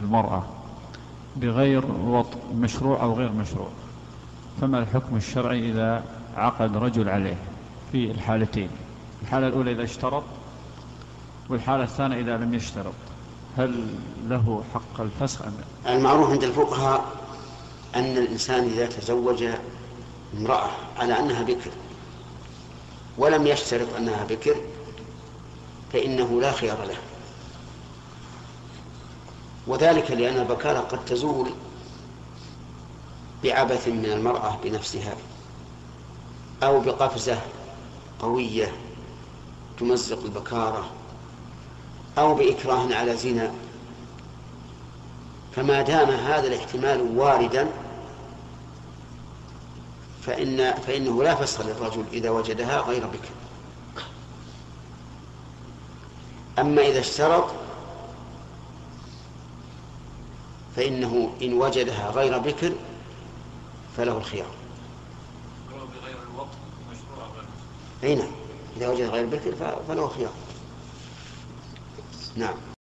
المرأة بغير وطء مشروع أو غير مشروع. فما الحكم الشرعي إذا عقد رجل عليه في الحالتين؟ الحالة الأولى إذا اشترط والحالة الثانية إذا لم يشترط. هل له حق الفسخ أم لا؟ المعروف عند الفقهاء أن الإنسان إذا تزوج امرأة على أنها بكر ولم يشترط أنها بكر فإنه لا خيار له. وذلك لأن البكارة قد تزول بعبث من المرأة بنفسها أو بقفزة قوية تمزق البكارة أو بإكراه على زنا. فما دام هذا الاحتمال واردا فإن فإنه لا فسخ للرجل إذا وجدها غير بكر. أما إذا اشترط فإنه إن وجدها غير بكر فله الخيار. أي نعم إذا وجد غير بكر فله خيار. نعم.